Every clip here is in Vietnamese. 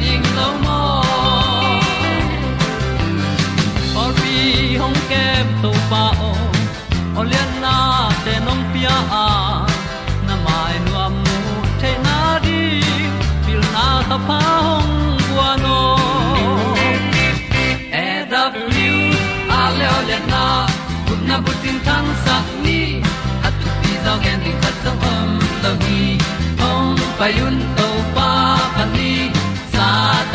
ding lo mo or bi hong kem to pa o olian na te nong pia a na mai nu amu te na di pil na ta pa hong bua no e da blue a le olian na kun na bu tin tan sa ni at tu pi zo gen di khat zo om lo gi hong pai un to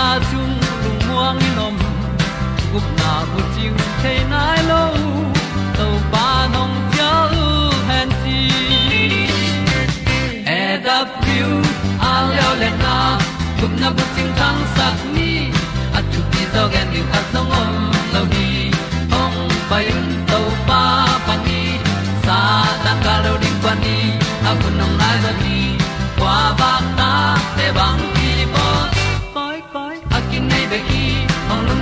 na chung lung muang ni nom. Gup na bu chiu the nai lo to pa nong pia u han ti e da piu a leo le na. Gup na bu chiu tang sat ni.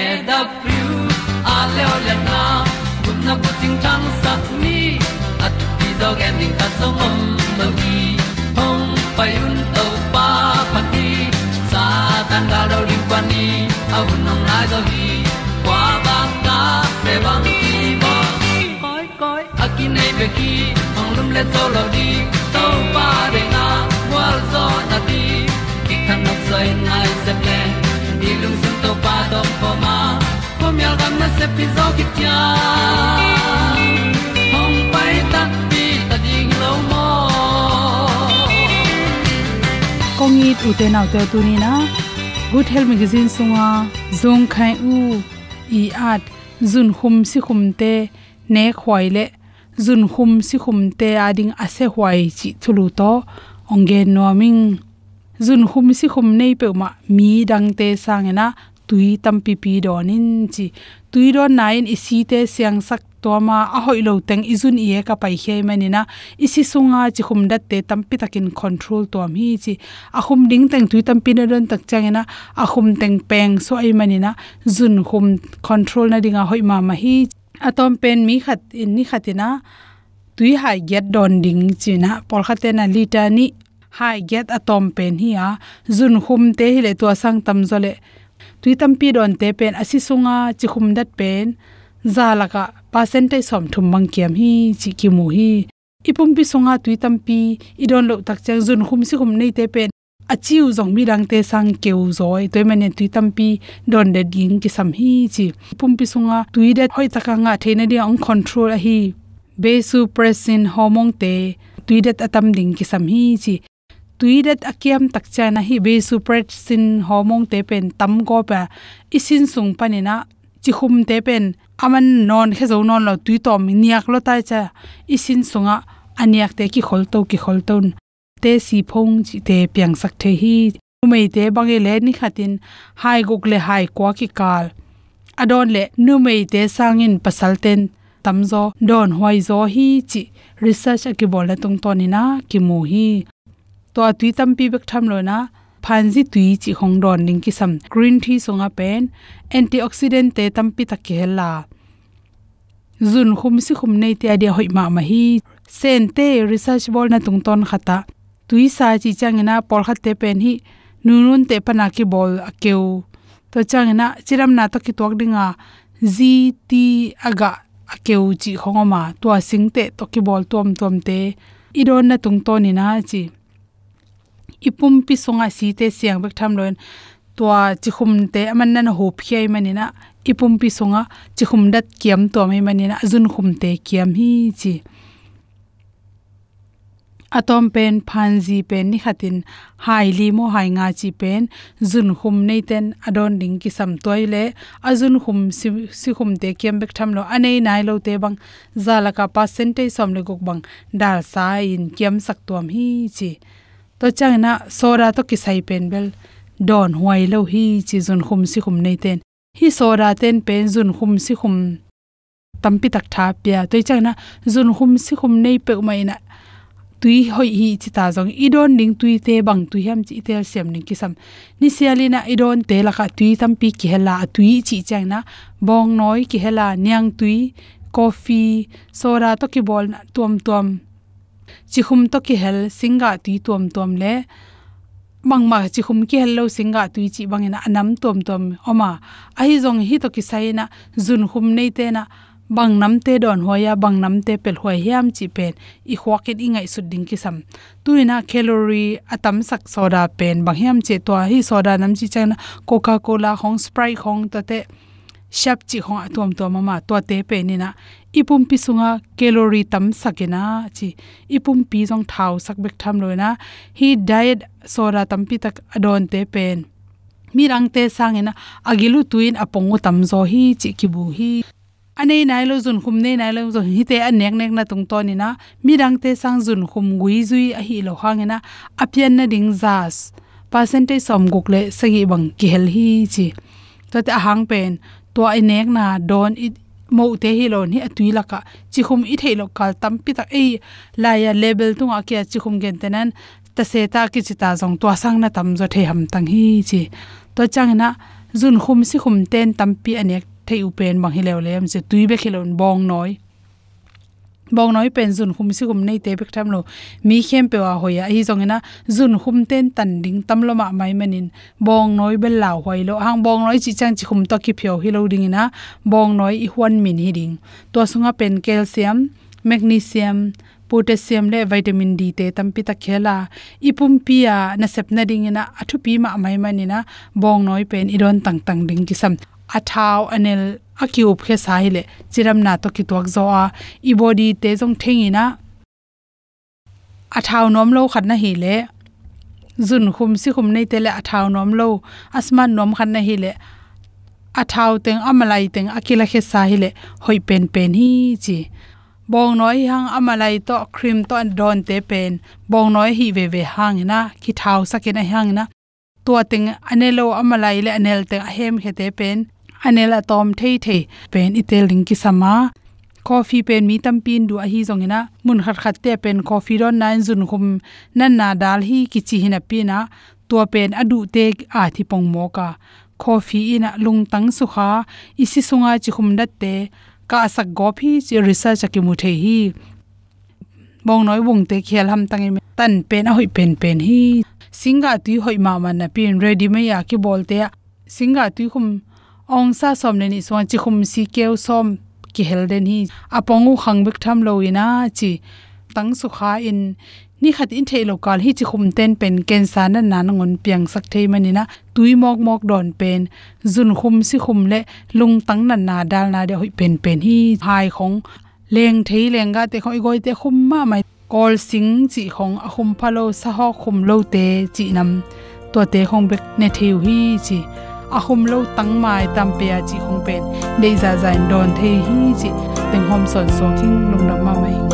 e da thru a le le na kun na ko ting tang sat ni at ti dog ending ta song om lo gi hong pai un to pa pa ti sa tan ga do ri pa ni au nong lai do gi kwa ba ta pe bang ki bo koi koi akin nei be ki ong lum le zo lo di to pa de na wa zo na ti ki kan nok sai nai pom yal gam na se pi zo ki tia hong pai ta pi ta ding lo mo kongi tu te nau te tu ni na good health magazine sunga zong khai u i at zun khum si khum te, ne khoi le, zun khum si khum te ading ase hwai chi thulu to onge noming zun khum si khum nei pe ma mi dang te sang na tui tam pi pi donin chi tuiro nain isi te siang sak to ma a hoi lo teng izun ie ka pai he manina. Isi sunga chi khum dat te tampi takin control to mi chi. A khum ding teng tui tampi na ron tak changena. A khum teng peng so ai manina. Zun khum control na dinga hoi ma ma hi. Atom pen mi khat in ni khatina. Tui hai get don ding china. Pol khatena lita ni. Hai get atom pen hi a. Zun khum te hi le to sang tam zole tui tampi don te pen asi sunga chi khum dat pen zalaka percentage som thum mang kiam hi chi ki mu hi. Ipum pi sunga tui tampi idon lo tak chang jun khum si khum nei te pen achiu zong mi rang te sang keu zoi toy mane tui tampi don de ding ki sam hi chi. Pum pi sunga tui de hoi taka nga theina dia ong control a hi. Besu presin homong te tuidat atam ding ki sam hi chi tuidat akiam tak chana hi supret sin homong te pen, tam go pa isin sung panina chi khum te pen, aman non khe zo non lo tui tom, niak lo tai cha, isin sunga, aniak te ki khol to ki khol ton te si phong chi te piang sak the hi mei te bange le ni khatin hai gok le hai kwa ki kal adon le nu mei te sangin pasal ten tamzo don hoi zo hi chi research ki bol tung to ni na ki mu hi to tui tam pi bek tham loina phanji tui chi khong don ning ki sam. Green tea songa pen, antioxidant te tam pi tak ke la. Zun khum si khum nei te adia hoi ma ma hi. Sen te research bol na tung ton khata tui sa chi changena por khat te pen hi nunun te pana ki bol akeu to changena chiram na to ki tok dinga gt aga akeu chi khongoma to singte to ki bol tom tom te. Idon na tung to ni na chi ipum pi songa si te siang bek tham loin. Tua chi khum te aman nan ho phiai manina. Ipum pi songa chi khum dat kiam to mai manina. Azun khum te kiam hi chi. Atom pen phanji pen ni khatin. Haili mo hai nga chi pen. Zun khum nei ten. Adon ding ki sam toile azun khum si khum te kem bek tham lo. Anei nai lo te bang. Zala ka percentage som le gok bang. Dal sa in kem sak tuam hi chi to chang na sora to ki sai pen bel. Don huai lo hi chi zun khum si khum nei ten. Hi sora ten pen zun khum si khum tampi tak tha pya. To chang na zun khum si khum nei pe mai na. Tui hoi hi chi ta jong idon ning tui te bang tui ham chi tel sem ning kisam ni sialina idon te la ka tui tam pi ki hela tui chi chang na. Bong noi ki hela niang tui, coffee soda to ki bol na tuam tuam chi khum to ki hel singa tui tuam tuam le bang ma chi khum ki hello singa tui chi bangena anam tom tom oma ahi jong hi to ki saina zun khum nei te na bang nam te don hoya bang nam te pel hoi hiam chi pen i khwakit ingai su ding ki sam tuina calorie atam sak soda pen bang hiam che to hi soda nam chi chang coca cola hong sprite hong ta te shap chi hong atom to mama to te pe ni na. Ipum pi sunga calorie tam sakena chi, ipum pi jong thau sak bek tham loina hi diet soda tam pi tak adon te pen mirang te sangena agilu tuin apongu tam zo hi chi kibu hi. Anei nai lo zun khum nei nai lo zo hi te an nek na tung to ni na. Mi rang te sang zun khum gui zui a hi lo hangena apian na. Ding zas. Percentage som guk le sagi bang ki hel hi chi. To te hang pen to ai nek na don it mo te hi lon hi atui laka. Chi khum i thei lo kal tam pi tak ei la ya level tu nga kya chi khum gen tenan ta se ta ki chi ta jong to sang na tam zo the ham tang hi chi. To chang na zun khum si khum ten tam pi anek thei u pen bang hilew lem. Se tui be khilon bong noi bong noi pen zun khum si gum nei te bek tham lo. Mi khem pe wa hoya hi zong na zun khum ten tan ding tam lo ma mai manin bong noi bel law hoi lo. Hang bong noi chi chang chi khum to ki phyo hi lo ding ina bong noi i huan min hi ding. To sunga pen calcium, magnesium, potassium le vitamin d te tampi ta khela ipum pia na sep na ding ina athu pi ma mai manina bong noi pen idon tang tang ding ki sam athau anel akiu phe sai le chiram na to ki tuak zo a i body te jong thengina. Athau nom lo khat na hi le zun khum si khum nei te le athau nom lo, asman nom khat na hi le athau teng amalai teng akila khe sahile hoi pen pen hi chi. Bong noi hang amalai to cream to don te pen, bong noi hi ve ve hang na, ki thau sakena hang na. Tua ting anelo amalai le anel te ahem khete pen anela tom thei thei pen itel ring ki sama coffee pen mi tam pin du a hi zong ina mun khat khat te pen coffee ron nine zun khum nan na dal hi ki chi hina pina to pen adu te a thi pong mo ka coffee ina lung tang su kha isi sunga chi khum dat te ka sak go phi chi research ki mu the hi bong noi bung te khel ham tang tan pen a hoi pen pen hi singa tu hoi ma man na pin ready me ya ki bolte singa tu khum ong sa som le ni swan chi khum si keu som ki hel den hi. Apongu khang bek tham lo ina chi tang su kha in. Ni khat in thei lokal hi chi khum ten pen ken sa na na ngon piang sak thei mani na. Tui mok mok don pen. Zun khum si khum le lung tang na na dal na de hoi pen pen hi. Hai khong. Leng thei lenga te khoi goi te khum ma mai. Kol sing chi khong a khum phalo sa ho khum lo te chi nam. To te khong bek ne theu hi chi ahum lo tang mai tam pe chi khong pen. Dei za zain don the hi chi. Teng hom son so king lung nam ma mai.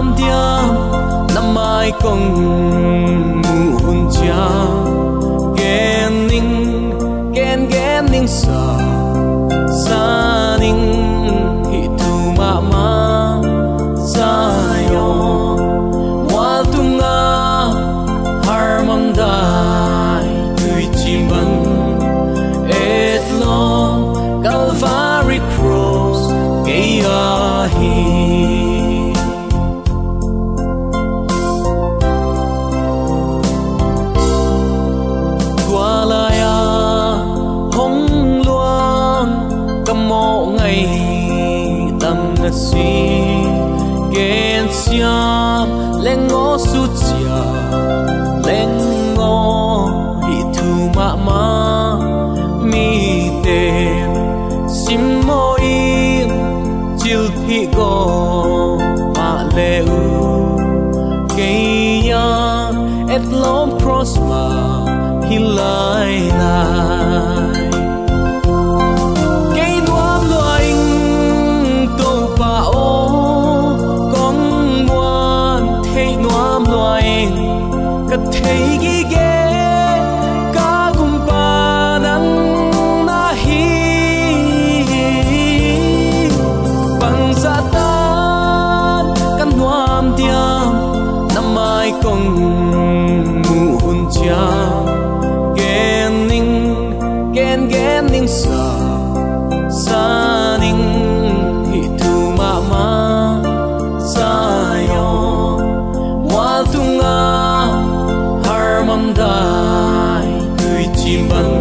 Nuam diam nam mai kong mu hun cha. Gen ning gen gen ning sa sa chil phi go ma le u ke ya et lom prosper hi lai lai cây nuam loing tô pa o con ngoan, thấy nuam loing ka thấy tui chim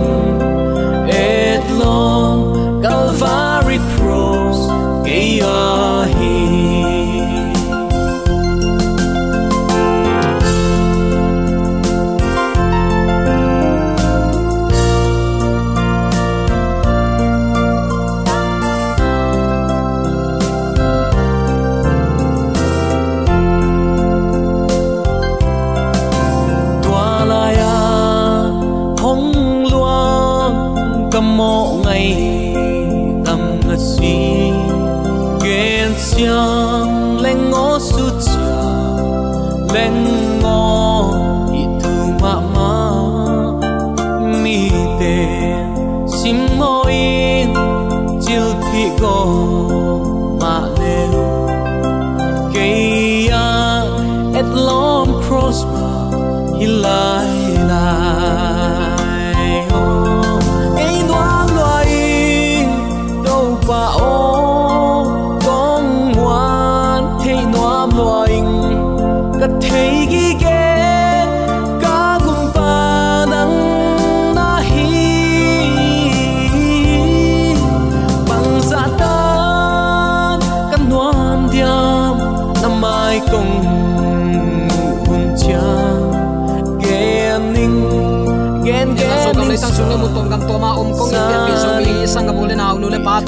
lom prosper hilai lai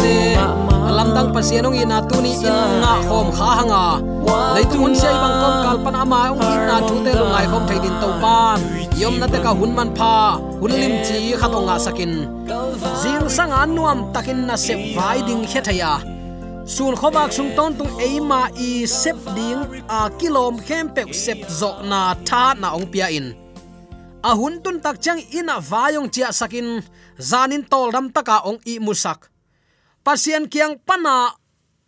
te lam dang pasianong ina tu ni in nga khom kha hanga le tu hun sei bang kom kal ama ong in na thu te lu ngai khom thai din to pan yom na te ka hun man pha hun lim chi kha tonga sakin. Zing sang anuam takin na se vai ding he thaya sun khobak sung ton tung eima i sep ding a kilom khem pe sep zo na tha na ong pia in. A hun tun tak chang ina vayong chia sakin. Zanin tol ram taka ong i musak pasien kiang pana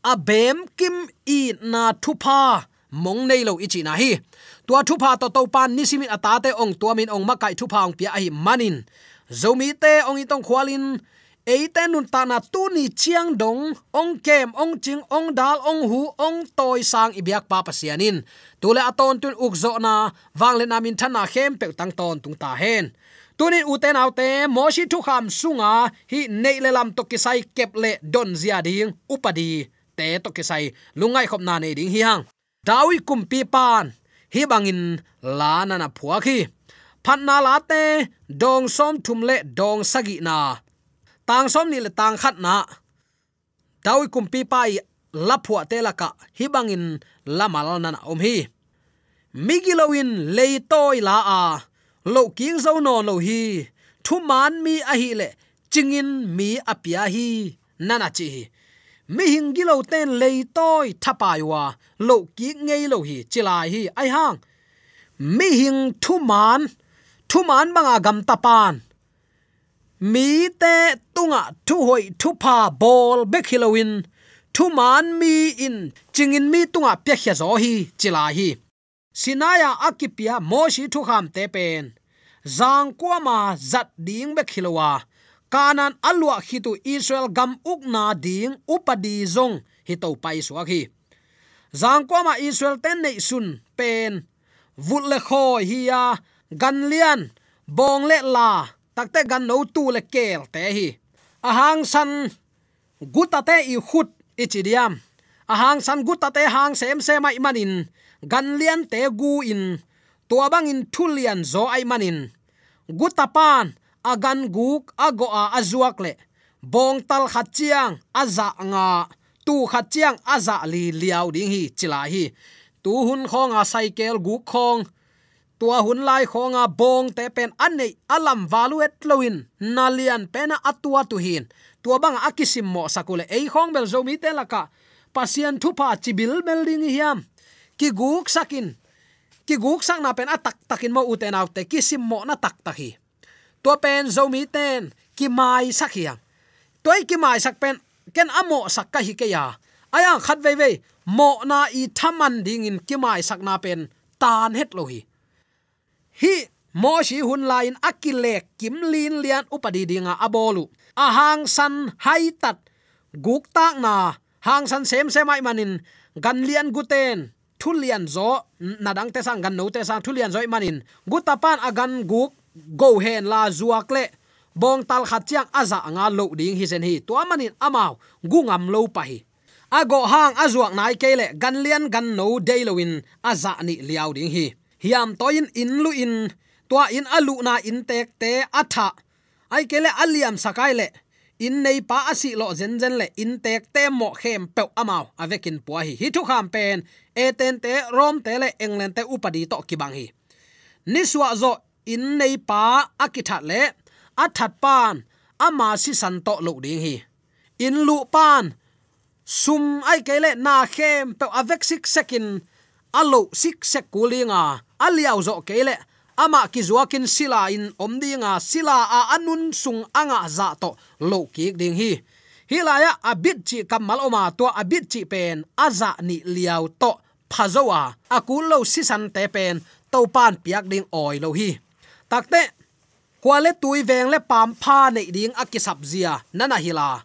abem kim i na thupa mong nei lo ichi na hi. Tua thupa to to pan nisimin atate ong, tua min ong makai thupa ong pia hi manin zomi te ong itong khwalin eite nun ta na tu ni chiang dong, ong kem, ong ching, ong dal, ong hu, ong toy sang ibyak pa pasianin. Tule aton tun ukzo na wangle namin thana khem pe tang ton tung ta hen tunin uten autte moshi thu kham sunga, hi neile lam to kisai kep le don zia ding, upadi. Te to kisai lungai khop na ne ding hi hang. Dawi kumpi pan, hi bangin la na na phua khi. Phan na la te, dong som thum le dong sagi na. Tang som ni le tang khat na. Dawi kumpi pai lapua te laka hi bangin lamal na na om hi. Migilowin leitoi la a lo king zo no lo hi, thu man mi a hi le chingin mi apia hi. Nana chi mi hing gilo ten lei toy thapai wa lo ki ngei lo hi chilai hi. Ai hang? Mi hing thu man thu man banga gam tapan mi te tunga thu hoi thu pa bol bek hilowin thu man mi in, chingin mi tunga pya khya zo hi chila hi sinaya akipia moshi thu kham te pen zang kwa ma zat ding be khilowa kanan alwa khitu israel gam ukna ding upadi zong hi to pai su hi zang kwa ma israel ten nei sun pen. Vut le kho hi ya gan lian bong le la. Takte gan no tu le kel te hi. Ahang san gutate i khut ichidiam ahang san gutate hang sem se mai manin gan lian te gu in. Tua bang in thulian zo ai manin. Gutapan agan guk ago a azuak le. Bong tal khachiang aza nga. Tu khachiang aza li liao ding hi, chila hi. Tu hun khong a cycle guk khong. Tua hun lai khonga bong te pen anei alam valuet loin nalian pena atua tu hin. Tua bang akisim mo sakule. Ei khong bel zo mi te laka. Pasien thupa chibil building hiam ki guk sakin ki guk sak na pen atak takin mo uten autte. Ki sim mo na tak tak hi pen zo mi ten ki mai sakhia toy ki mai sak pen, ken amo sak ka hi ke ya aya, khat ve ve mo na i thaman ding in ki mai sak na pen tan het lo hi. Hi, mo shi hun lain akile kim lin lian upadi dinga abolu. Ahang hang san hai tat, guk tak na. Hang san sem semai manin, gan lian guten thulian zo nadang te sang gan no te sang thulian zo manin. Gutapan agan guk go hen la zuak le. Bong tal khat chiang aza anga lo ding hi sen hi. To manin amao, gungam lo pa hi. Ago hang azuak nai kele gan lian gan no loin aza ni liao ding hi. Hiam toin in lu in tua in alu na in tek te atha. Ai kele aliam sakai le in nei pa asi lo zen zen le in tek te mo khem pe amao. Avekin po hi hi thu kham pen. E ten te, rom te le england te upadi to kibang hi. Niswa zo in nei pa akitha le athat pan ama si san to lo ding hi. In lu pan, sum ai kele na khem pe avek sik sekin, alo sik sek kulinga aliao zo kele ama ki zuakin sila in omdinga sila a anun sung anga za to. Lo ki ding hi. Hilaya, abit chi kamal oma to, abit chi pen, aza ni liao to, phazowa. Akul lo sisan te pen to pan piak ding oi lo hi. Takte kwale tui veng le pam pha nei ding akisap zia, nana hila.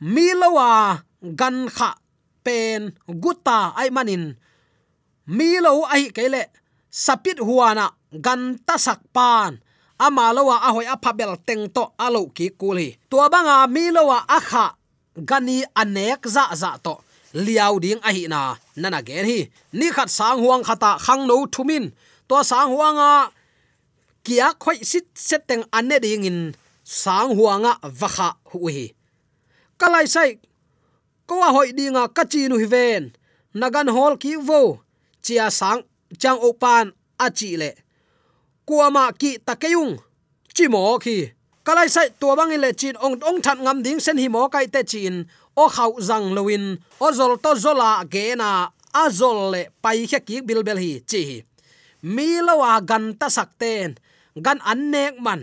Mi lowa, gan kha, pen, guta ai manin. Mi lo ai kele sapit huana gan ta sak pan. Ama lowa a hoi a phabel teng to alo ki kuli tua banga mi lowa a kha gani anek za za to. Liao ding a hi na. Nana gen hi. Ni khat sang huang khata khang no thumin to sang huanga kia khoi sit seteng ane ding in. Sang huanga vakha hu hi. Kalai sai, ko a hoi dinga kachi nu hi ven. Nagan hol ki vo. Chia sang, chang opan achi le kuama ki takeyung. Chimo khi. Kalai sai tua bang le chin ong ong that ngam ding sen hi mo kai te chin. O khau zang loin o zol to zola ge na. A zol le pai khe ki bil bel hi chi mi lawa gan ta sakten gan an nek man.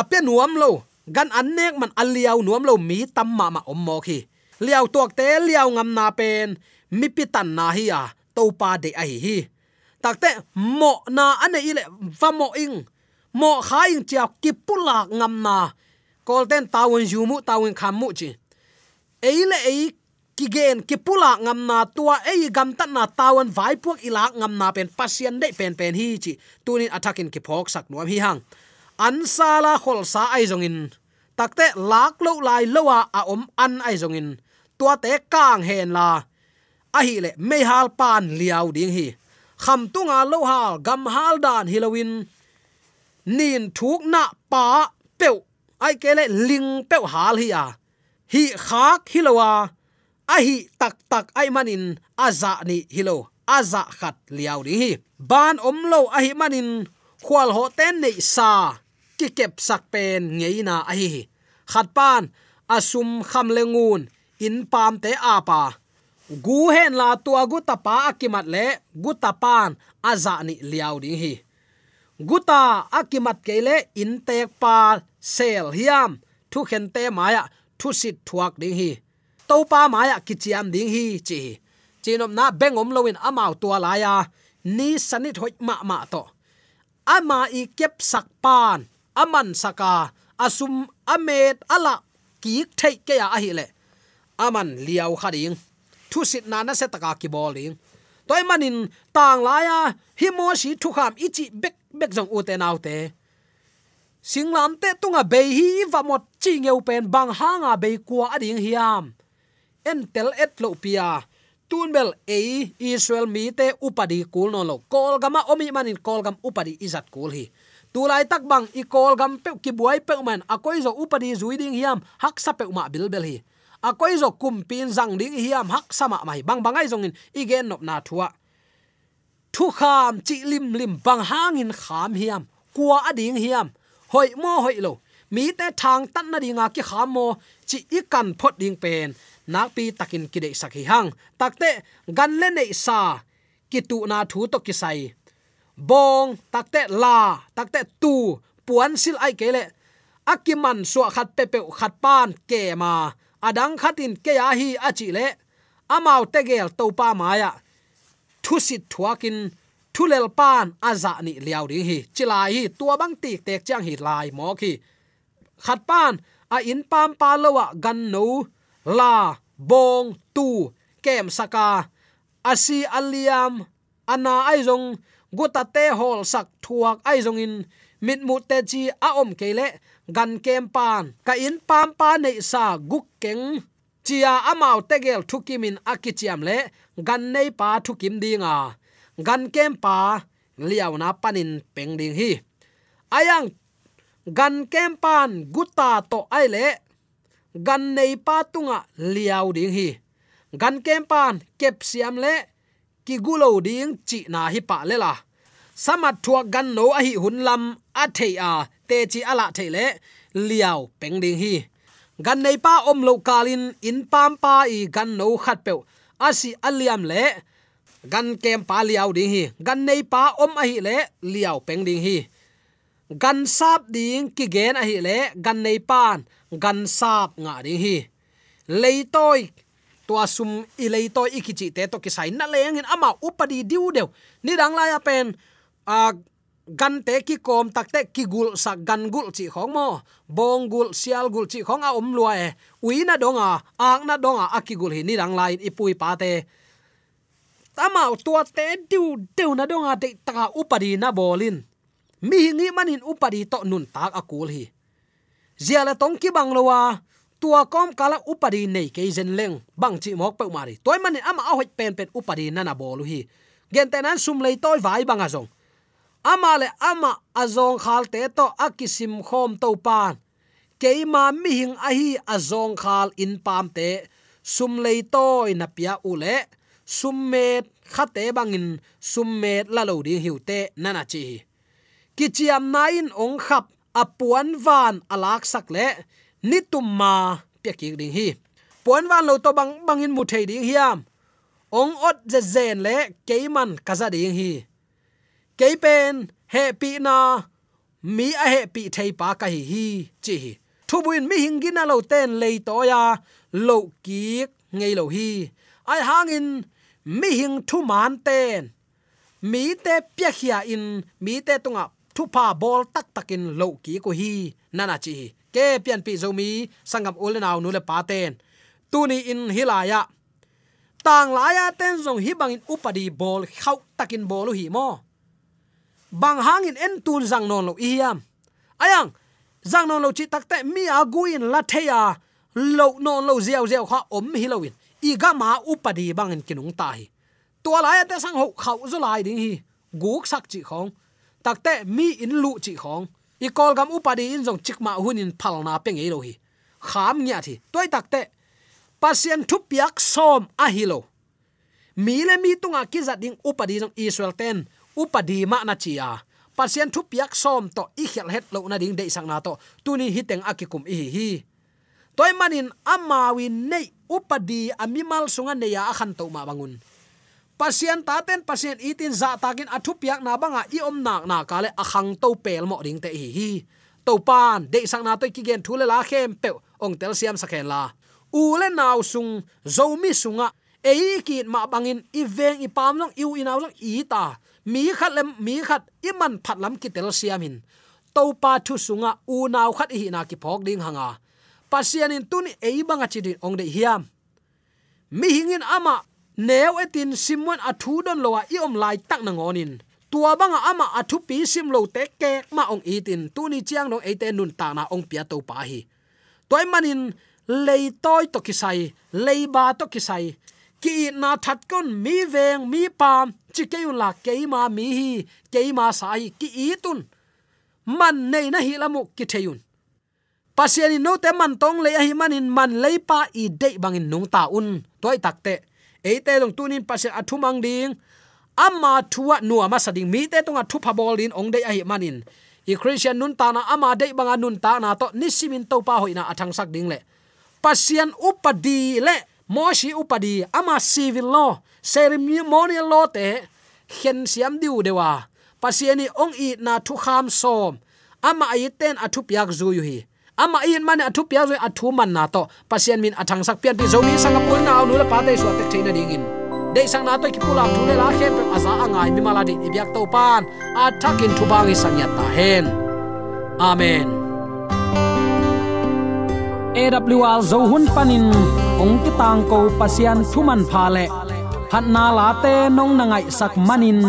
Ape nuam lo. Gan an nek man. Aliaw nuam lo mi tam ma ma om mo khi. Liao tuak te liao ngam na pen. Mi pi tan na hi à to pa de ai hi takte mo na ane ile va mo ing mo kha ing chia ki pula ngam na kolten tawun jumu tawun khamu chi eile ei ki gen ki pula ngam na tua ei gam tat na tawan vai puak ila ngam na pen pasien de pen pen hi chi tunin attacking ki phok sak nuam hi hang an sala khol sa ai zongin takte lak lo lai lowa a om an ai zongin tua te kang hen la a hi le me hal pan liao ding hi kham tunga lo hal gam hal dan hilowin nin thuk na pa peu. Ai kele ling peu hal hi a. Hi khak hilowa a. Hi tak tak ai manin aza ni hilo aza khat liaw ri hi. Ban om lo a hi manin, khwal ho ten nei sa. Ki kep sak pen ngeina a hi khat pan asum kham lengun in pam te apa gu hen la tua gu tapa akimat le, gu tapan aza ni liao ding hi. Guta akimat kele in tek pa sel hiam, thu khen te maya, thu sit thuak ding hi. To pa maya kichiam ding hi chi chinom na bengom loin amau tua la ya, ni sanit hoi ma ma to. Ama i kep sak pan, aman saka, asum amet ala ki thei ke ya a hi le. Aman liao khading thu sit na na se taka ki bowling toy manin tang la ya hi mo si thu kham ichi bek bek jong u te nau te singlam te tunga à be hi va mot chi ngeu pen bang hanga à be kwa ading hiam en tel et lo pia à, tunbel e israel mi te upadi kul no lo kol gama omi manin kol gam upadi izat kul hi. Tulai tak bang i kol gam pe ki buai pe man akoi zo upadi zuiding hiam hak sa pe ma bil hi a koi zo kum pin zang ding hiam hak sama mai bang bangai zongin, igen nop na thua. Thu kham chi lim lim bang hangin kham hiam, kwa ading hiam. Hoi mo hoi lo, mi te thang tan na dinga ki kham mo, chi ikan phot ding pen. Nak pi takin ki de sakhi hang. Takte gan le nei sa, ki tu na thu to ki sai. Bong takte la takte tu, puan sil ai kele akiman so khat pe pe khat pan ke ma adang khatin ke ya hi achi le. Amau tegel topa maya thusit thuakin, thulel pan aza ni liaw ri hi. Chilai hi tua bang ti tek chang hi lai mo khi khat pan, a in pam pa lowa gan no. La, bong, tu, kem saka. Asi aliam, ana ai zong guta te hol sak thuak ai zong in mit mu te chi a om kele gan kem pan. Ka in pam pa nei sa guk keng. Chia amau tegel thukimin akichiam le, gan nei pa thukim dinga. Gan kem pa liaw na panin peng ding hi. Ayang, gan kem pan guta to ai le, gan nei pa tunga liaw ding hi. Gan kem pan kep siam le ki gulo ding chi na hi pa le la. Samat thuak gan no a hi hun lam a the a, te chi ala the le, liao peng ding hi. Gan nei pa om lo kalin in pam pa i gan no khat pe asi aliam le, gan kem pa liao ding hi. Gan nei pa om a hi le, liao peng ding hi. Gan sap ding ki gen a hi le, gan nei pan, gan sap nga ding hi. Leitoi tua sum ilei to ikichi te to ki sai na leng in ama upadi diu deu. Ni dang la ya pen, a gan te ki kom tak te ki gul sa gan gul chi khong mo. Bong gul, sial gul chi khong a om lua e. Ui na donga, ang na donga akigul hi ni dang lai ipui pa te. Tama, tua te diu deu na donga te taka upadi na bolin. Mi hingi manin upadi to nun tak akul hi. Ziala tong ki bang lowa tua kom kala upadi nei ke zen leng, bang chi mok pe mari toy man ama a hoi pen pen upadi nana na bolu hi. Gen tenan sum lei toy vai bang azong. Ama le ama azong khal te to akisim khom to pan. Keima mi hing a hi azong khal in pam te. Sum lei toy na pia ule. Summet khate bangin summet la lo ding hiute nana chi kichiam nain ong khap, apuan van alak sak le nitumma pe ki ding hi puan wan lo to bang bangin mu thei ding hiam. Ong ot je zen le keiman kaza ding hi keipen he pi na. Mi a he pi thei pa ka hi hi chi hi thu buin mi hingina lo ten le to ya. Lo ki ngei lo hi ai hangin mi hing thu man ten mi te pya khia in mi te tunga thu pa bol tak takin lo ki ko hi nana chi ke pian pi zomi sangam ulenaw nu le pa ten. In hilaya tang laya ten zong hi bangin upadi bol, khau takin bolu hi mo. Bang hangin en tun zang non lo iam ayang, zang non lo chi takte mi aguin latheya lo non lo ziaw ziaw kha om hi lowin i ga ma upadi bangin kinung ta hi. Tua la te sang ho khau zo lai ding hi. Guk sak chi khong. Takte mi in lu chi khong i kol gam upadi in jong chikma hunin phalna peng ei lo hi. Kham nya thi. Toy takte pasien thu piak som a hilo mi le mi tunga ki za ding upadi jong israel ten. Upadi ma na chia pasien thu piak som to i khel het lo na ding de sang na to. Tuni hiteng akikum i hi toy manin amawi nei upadi amimal sunga neya akhan to ma bangun pasien ta ten, pasien itin za takin athu piak na banga i om nak na kale akhang to pel mo ding te hi hi. To pan de sang na to ki gen thule la khem pe, ong tel siam sakhen la. U le naw sung zomi sunga ei ki ma bangin i veng i pam long iu inaw long i ta. Mi khat lem, mi khat, i man phat lam ki tel siam hin. To pa thu sunga u naw khat hi na ki phok ding hanga pasian in tuni ei banga chidin ong de hiam. Mi hingin ama neu etin simon athu don lowa i om lai tak na ngonin tua banga ama athu pi sim lo te ke ma ong itin tuni chiang dong ate nun ta na ong pia to pa hi. Toy manin, lei toy to kisai lei ba to kisai ki na that kon, mi veng, mi pam, chi ke la, ke ma mi hi, ke ma sai ki itun man nei na hi lamu ki theyun pasiani no te man tong le hi manin, man lei pa i dei bangin nung ta un. Toy takte eite long tunin pasien athumang ding. Ama thuwa nuwa ma sading mi te tonga thu phabol din ong dei a hi manin i christian nun ta na ama dei banga nun ta na to nisimin to pa hoina athang sak ding le. Pasian upadi le moshi upadi ama civil law, ceremonial law te khen siam diu dewa. Pasiani ong i na thu kham som. Ama aiten athu piak zu yu hi ama in mane athu pia zo athu man na to. Pasien min athang sak pian pi zo mi sang pul na nu la pa te so tek theina ding in. Dei sang na to ki pula thu le la khe pe aza angai mi mala di ibyak to pan. Athakin thu bangi sangya ta hen. Amen. AWR zo hun panin ong ki tang ko pasian thuman pha le. Phat na la te nong na ngai sak manin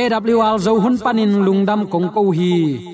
AWR zo hun panin lungdam kong ko hi